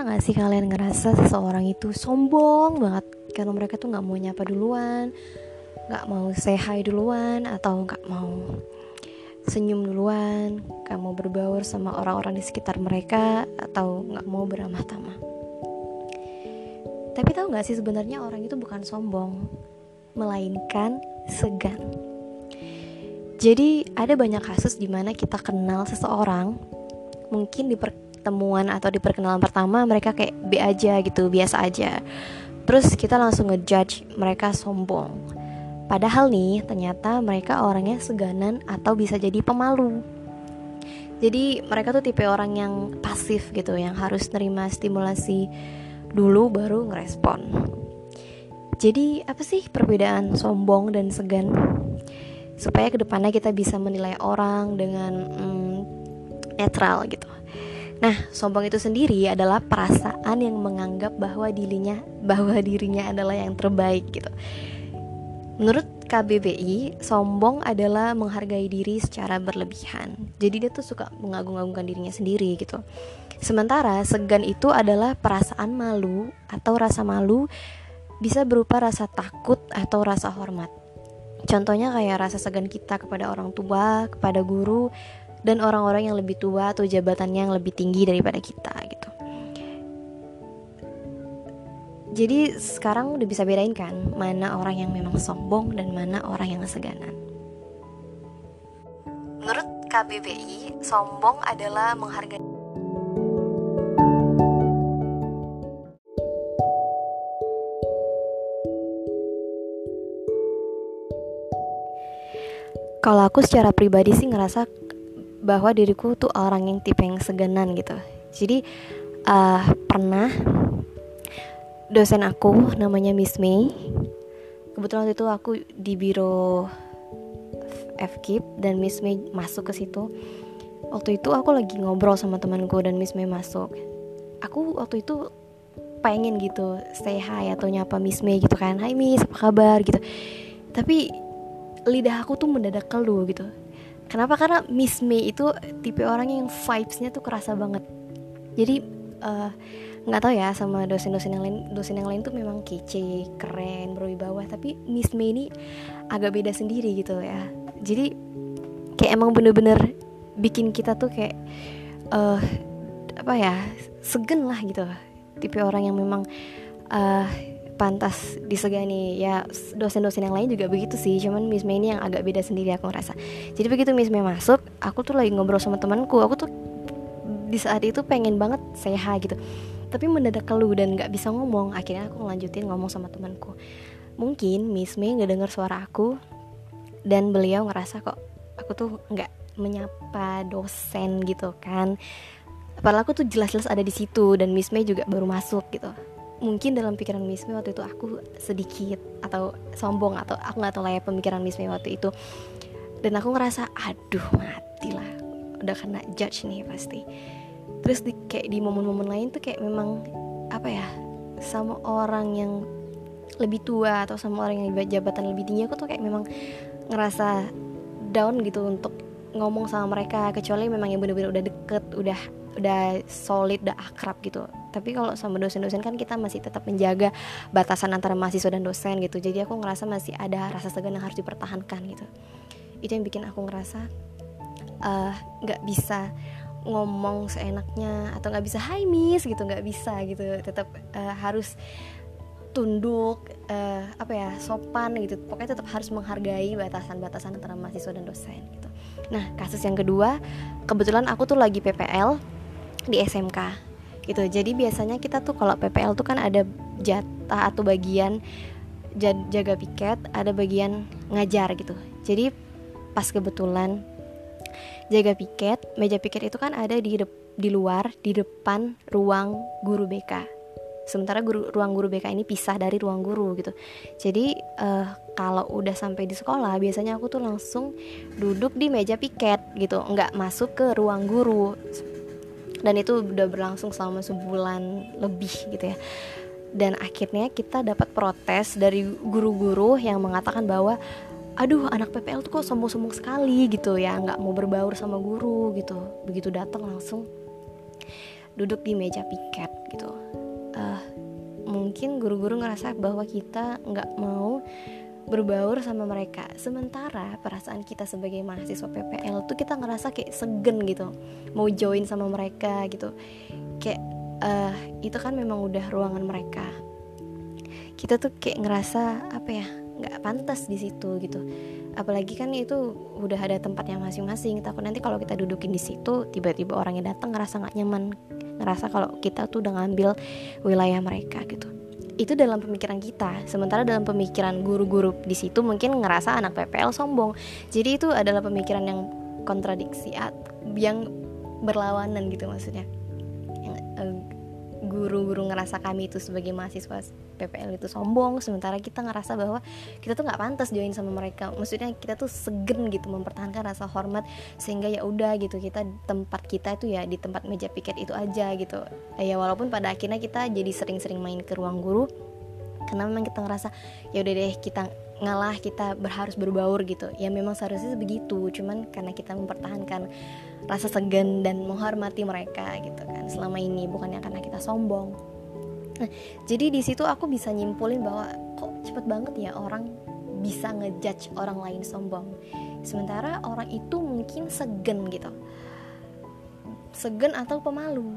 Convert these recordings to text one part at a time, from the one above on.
pernah gak sih kalian ngerasa seseorang itu sombong banget karena mereka tuh nggak mau nyapa duluan, nggak mau say hi duluan atau nggak mau senyum duluan, nggak mau berbaur sama orang-orang di sekitar mereka atau nggak mau beramah tamah. Tapi tahu nggak sih sebenarnya orang itu bukan sombong, melainkan segan. Jadi ada banyak kasus di mana kita kenal seseorang, mungkin di pertemuan atau di perkenalan pertama mereka kayak B aja gitu, biasa aja. Terus kita langsung ngejudge mereka sombong. Padahal nih, ternyata mereka orangnya seganan atau bisa jadi pemalu. Jadi mereka tuh tipe orang yang pasif gitu, yang harus nerima stimulasi dulu baru ngerespon. Jadi apa sih perbedaan sombong dan segan? Supaya ke depannya kita bisa menilai orang dengan hmm, netral gitu. Nah, sombong itu sendiri adalah perasaan yang menganggap bahwa dirinya bahwa dirinya adalah yang terbaik gitu. Menurut KBBI, sombong adalah menghargai diri secara berlebihan. Jadi dia tuh suka mengagung-agungkan dirinya sendiri gitu. Sementara segan itu adalah perasaan malu atau rasa malu bisa berupa rasa takut atau rasa hormat. Contohnya kayak rasa segan kita kepada orang tua, kepada guru, dan orang-orang yang lebih tua atau jabatannya yang lebih tinggi daripada kita gitu. Jadi sekarang udah bisa bedain kan mana orang yang memang sombong dan mana orang yang seganan. Menurut KBBI, sombong adalah menghargai Kalau aku secara pribadi sih ngerasa bahwa diriku tuh orang yang tipe yang seganan gitu. Jadi uh, pernah dosen aku namanya Miss May kebetulan waktu itu aku di biro FKIP dan Miss May masuk ke situ. Waktu itu aku lagi ngobrol sama temanku dan Miss May masuk. Aku waktu itu pengen gitu say hi atau nyapa Miss May gitu kan. Hai Miss apa kabar? gitu. Tapi lidah aku tuh mendadak keluh gitu Kenapa? Karena Miss May itu tipe orang yang vibesnya tuh kerasa banget. Jadi eh, nggak uh, tahu ya sama dosen-dosen yang lain dosen yang lain tuh memang kece keren berwibawa tapi Miss May ini agak beda sendiri gitu ya jadi kayak emang bener-bener bikin kita tuh kayak uh, apa ya segen lah gitu tipe orang yang memang uh, pantas disegani. Ya dosen-dosen yang lain juga begitu sih. Cuman Miss May ini yang agak beda sendiri aku ngerasa. Jadi begitu Miss May masuk aku tuh lagi ngobrol sama temanku. Aku tuh di saat itu pengen banget sehat gitu. Tapi mendadak keluh dan nggak bisa ngomong. Akhirnya aku ngelanjutin ngomong sama temanku. Mungkin Miss May nggak dengar suara aku dan beliau ngerasa kok aku tuh nggak menyapa dosen gitu kan. Padahal aku tuh jelas-jelas ada di situ dan Miss May juga baru masuk gitu mungkin dalam pikiran Miss May waktu itu aku sedikit atau sombong atau aku nggak tahu lah ya pemikiran Miss May waktu itu. Dan aku ngerasa aduh mati lah udah kena judge nih pasti. Terus di, kayak di momen-momen lain tuh kayak memang apa ya sama orang yang lebih tua atau sama orang yang jabatan lebih tinggi aku tuh kayak memang ngerasa down gitu untuk ngomong sama mereka. Kecuali memang yang bener-bener udah deket udah udah solid udah akrab gitu. Tapi kalau sama dosen-dosen kan kita masih tetap menjaga batasan antara mahasiswa dan dosen gitu. Jadi aku ngerasa masih ada rasa segan yang harus dipertahankan gitu. Itu yang bikin aku ngerasa eh, nggak uh, bisa ngomong seenaknya atau nggak bisa hai miss gitu nggak bisa gitu. Tetap uh, harus tunduk uh, apa ya sopan gitu. Pokoknya tetap harus menghargai batasan-batasan antara mahasiswa dan dosen gitu. Nah kasus yang kedua kebetulan aku tuh lagi PPL di SMK gitu. Jadi biasanya kita tuh kalau PPL tuh kan ada jatah atau bagian jaga piket ada bagian ngajar gitu. Jadi pas kebetulan jaga piket meja piket itu kan ada di di luar di depan ruang guru BK sementara guru, ruang guru BK ini pisah dari ruang guru gitu. Jadi uh, kalau udah sampai di sekolah biasanya aku tuh langsung duduk di meja piket gitu. Nggak masuk ke ruang guru dan itu udah berlangsung selama sebulan lebih gitu ya. Dan akhirnya kita dapat protes dari guru-guru yang mengatakan bahwa aduh anak PPL tuh kok sombong-sombong sekali gitu ya. Nggak mau berbaur sama guru gitu. Begitu datang langsung duduk di meja piket gitu. Uh, mungkin guru-guru ngerasa bahwa kita nggak mau berbaur sama mereka. Sementara perasaan kita sebagai mahasiswa PPL tuh kita ngerasa kayak segen gitu. Mau join sama mereka gitu. Kayak uh, itu kan memang udah ruangan mereka. Kita tuh kayak ngerasa apa ya nggak pantas di situ gitu. Apalagi kan itu udah ada tempatnya masing-masing. Takut nanti kalau kita dudukin di situ tiba-tiba orangnya datang ngerasa nggak nyaman. Ngerasa kalau kita tuh udah ngambil wilayah mereka gitu itu dalam pemikiran kita. Sementara dalam pemikiran guru-guru di situ mungkin ngerasa anak PPL sombong. Jadi itu adalah pemikiran yang kontradiksi yang berlawanan gitu maksudnya. Yang uh, guru-guru ngerasa kami itu sebagai mahasiswa PPL itu sombong sementara kita ngerasa bahwa kita tuh nggak pantas join sama mereka. Maksudnya kita tuh segen gitu mempertahankan rasa hormat sehingga ya udah gitu kita tempat kita itu ya di tempat meja piket itu aja gitu. Ya walaupun pada akhirnya kita jadi sering-sering main ke ruang guru karena memang kita ngerasa ya udah deh kita ngalah kita harus berbaur gitu. Ya memang seharusnya begitu cuman karena kita mempertahankan rasa segan dan menghormati mereka gitu kan. Selama ini bukannya karena kita sombong. Nah jadi di situ aku bisa nyimpulin bahwa kok cepet banget ya orang bisa ngejudge orang lain sombong. Sementara orang itu mungkin segen gitu. Segen atau pemalu.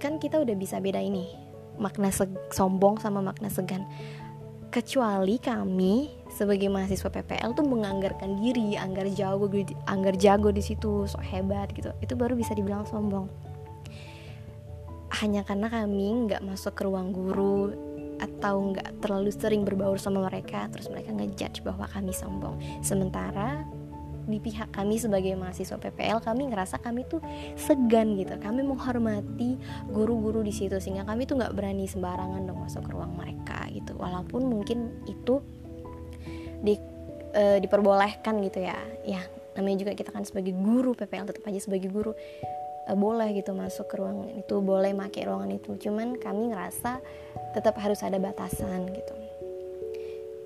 Kan kita udah bisa beda ini makna sombong sama makna segan. Kecuali kami sebagai mahasiswa PPL tuh menganggarkan diri anggar jago anggar jago di situ so hebat gitu. Itu baru bisa dibilang sombong. Hanya karena kami nggak masuk ke ruang guru atau nggak terlalu sering berbaur sama mereka terus mereka ngejudge bahwa kami sombong. Sementara di pihak kami sebagai mahasiswa PPL kami ngerasa kami tuh segan gitu. Kami menghormati guru-guru di situ sehingga kami tuh nggak berani sembarangan dong masuk ke ruang mereka gitu. Walaupun mungkin itu di e, diperbolehkan gitu ya ya namanya juga kita kan sebagai guru PPL tetap aja sebagai guru e, boleh gitu masuk ke ruangan itu boleh pakai ruangan itu cuman kami ngerasa tetap harus ada batasan gitu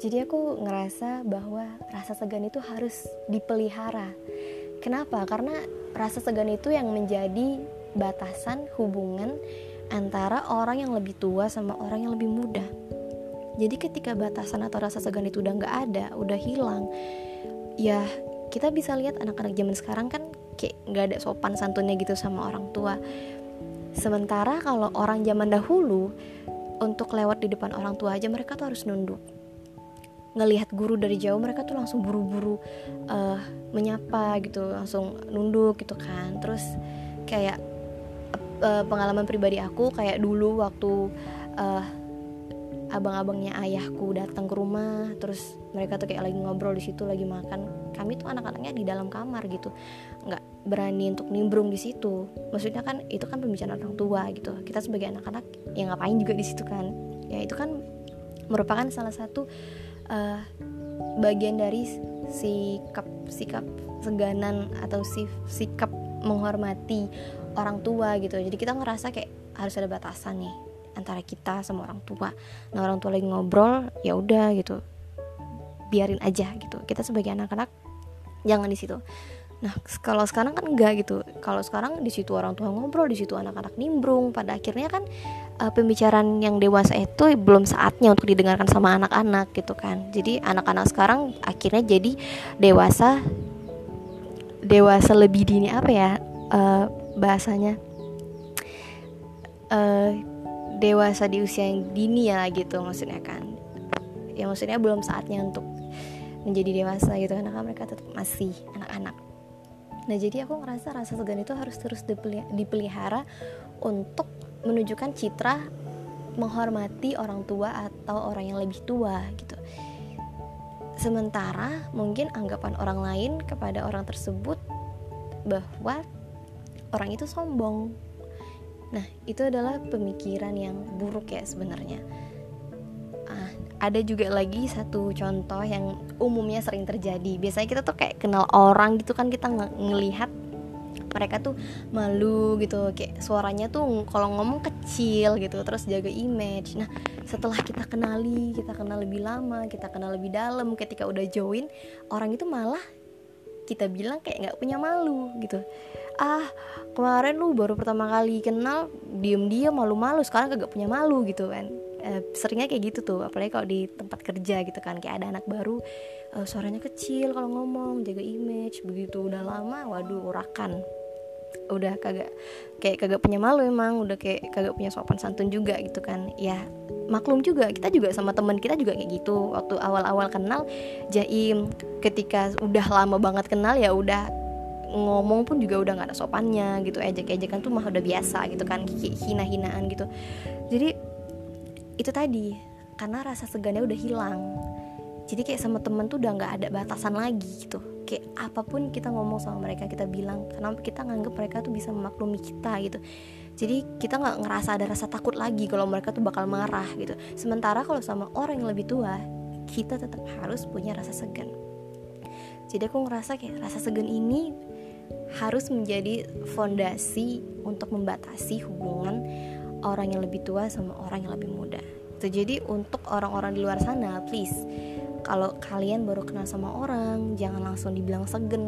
jadi aku ngerasa bahwa rasa segan itu harus dipelihara. Kenapa? Karena rasa segan itu yang menjadi batasan hubungan antara orang yang lebih tua sama orang yang lebih muda. Jadi ketika batasan atau rasa segan itu udah nggak ada, udah hilang, ya kita bisa lihat anak-anak zaman sekarang kan kayak nggak ada sopan santunnya gitu sama orang tua. Sementara kalau orang zaman dahulu untuk lewat di depan orang tua aja mereka tuh harus nunduk ngelihat guru dari jauh mereka tuh langsung buru-buru uh, menyapa gitu langsung nunduk gitu kan terus kayak uh, pengalaman pribadi aku kayak dulu waktu uh, abang-abangnya ayahku datang ke rumah terus mereka tuh kayak lagi ngobrol di situ lagi makan. Kami tuh anak-anaknya di dalam kamar gitu. Nggak berani untuk nimbrung di situ. Maksudnya kan itu kan pembicaraan orang tua gitu. Kita sebagai anak-anak yang ngapain juga di situ kan? Ya itu kan merupakan salah satu uh, bagian dari sikap sikap seganan atau sikap menghormati orang tua gitu. Jadi kita ngerasa kayak harus ada batasan nih antara kita sama orang tua nah orang tua lagi ngobrol ya udah gitu biarin aja gitu kita sebagai anak-anak jangan di situ Nah, kalau sekarang kan enggak gitu. Kalau sekarang di situ orang tua ngobrol, di situ anak-anak nimbrung. Pada akhirnya kan uh, pembicaraan yang dewasa itu belum saatnya untuk didengarkan sama anak-anak gitu kan. Jadi anak-anak sekarang akhirnya jadi dewasa dewasa lebih dini apa ya uh, bahasanya? Uh, dewasa di usia yang dini ya gitu maksudnya kan. Ya maksudnya belum saatnya untuk menjadi dewasa gitu karena mereka tetap masih anak-anak Nah jadi aku ngerasa rasa segan itu harus terus dipelihara untuk menunjukkan citra menghormati orang tua atau orang yang lebih tua gitu. Sementara mungkin anggapan orang lain kepada orang tersebut bahwa orang itu sombong. Nah, itu adalah pemikiran yang buruk ya sebenarnya. Ada juga lagi satu contoh yang umumnya sering terjadi. Biasanya kita tuh kayak kenal orang gitu kan kita ng ngelihat mereka tuh malu gitu. Kayak suaranya tuh kalau ngomong kecil gitu terus jaga image. Nah setelah kita kenali kita kenal lebih lama kita kenal lebih dalam ketika udah join orang itu malah kita bilang kayak nggak punya malu gitu ah kemarin lu baru pertama kali kenal diem diem malu-malu sekarang kagak punya malu gitu kan. E, seringnya kayak gitu tuh apalagi kalau di tempat kerja gitu kan kayak ada anak baru e, suaranya kecil kalau ngomong jaga image begitu. Udah lama waduh urakan. Udah kagak kayak kagak punya malu emang udah kayak kagak punya sopan santun juga gitu kan. Ya maklum juga kita juga sama teman kita juga kayak gitu. Waktu awal-awal kenal jaim ketika udah lama banget kenal ya udah ngomong pun juga udah nggak ada sopannya gitu. Ejek-ejekan tuh mah udah biasa gitu kan hina-hinaan gitu. Jadi itu tadi karena rasa segannya udah hilang. Jadi kayak sama temen tuh udah nggak ada batasan lagi gitu. Kayak apa pun kita ngomong sama mereka kita bilang karena kita nganggep mereka tuh bisa memaklumi kita gitu. Jadi kita nggak ngerasa ada rasa takut lagi kalau mereka tuh bakal marah gitu. Sementara kalau sama orang yang lebih tua kita tetap harus punya rasa segan. Jadi aku ngerasa kayak rasa segan ini harus menjadi fondasi untuk membatasi hubungan orang yang lebih tua sama orang yang lebih muda. Jadi untuk orang-orang di luar sana, please kalau kalian baru kenal sama orang jangan langsung dibilang segen.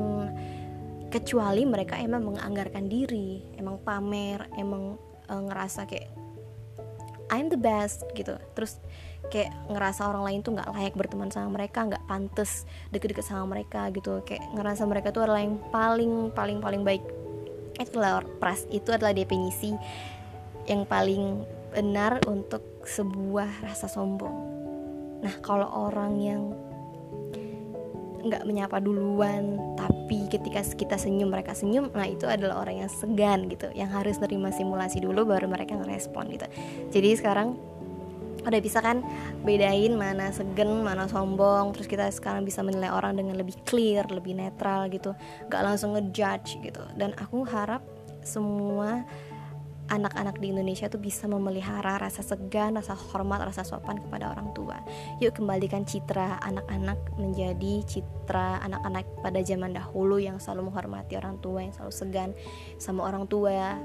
Kecuali mereka emang menganggarkan diri emang pamer emang e, ngerasa kayak I'm the best gitu. Terus kayak ngerasa orang lain tuh nggak layak berteman sama mereka nggak pantas deket-deket sama mereka gitu. Kayak ngerasa mereka tuh adalah yang paling paling paling baik. Itulah pras itu adalah definisi yang paling benar untuk sebuah rasa sombong. Nah kalau orang yang nggak menyapa duluan tapi ketika kita senyum mereka senyum nah itu adalah orang yang segan gitu yang harus nerima simulasi dulu baru mereka ngerespon gitu. Jadi sekarang udah bisa kan bedain mana segen mana sombong terus kita sekarang bisa menilai orang dengan lebih clear lebih netral gitu nggak langsung ngejudge gitu dan aku harap semua anak-anak di Indonesia tuh bisa memelihara rasa segan, rasa hormat, rasa sopan kepada orang tua. Yuk kembalikan citra anak-anak menjadi citra anak-anak pada zaman dahulu yang selalu menghormati orang tua, yang selalu segan sama orang tua.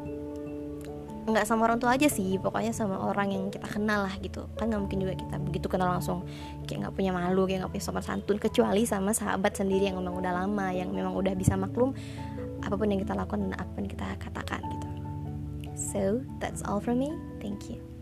Nggak sama orang tua aja sih, pokoknya sama orang yang kita kenal lah gitu. Kan nggak mungkin juga kita begitu kenal langsung kayak nggak punya malu, kayak nggak punya sopan santun, kecuali sama sahabat sendiri yang memang udah lama, yang memang udah bisa maklum apa pun yang kita lakukan dan apa yang kita katakan gitu. So that's all from me. Thank you.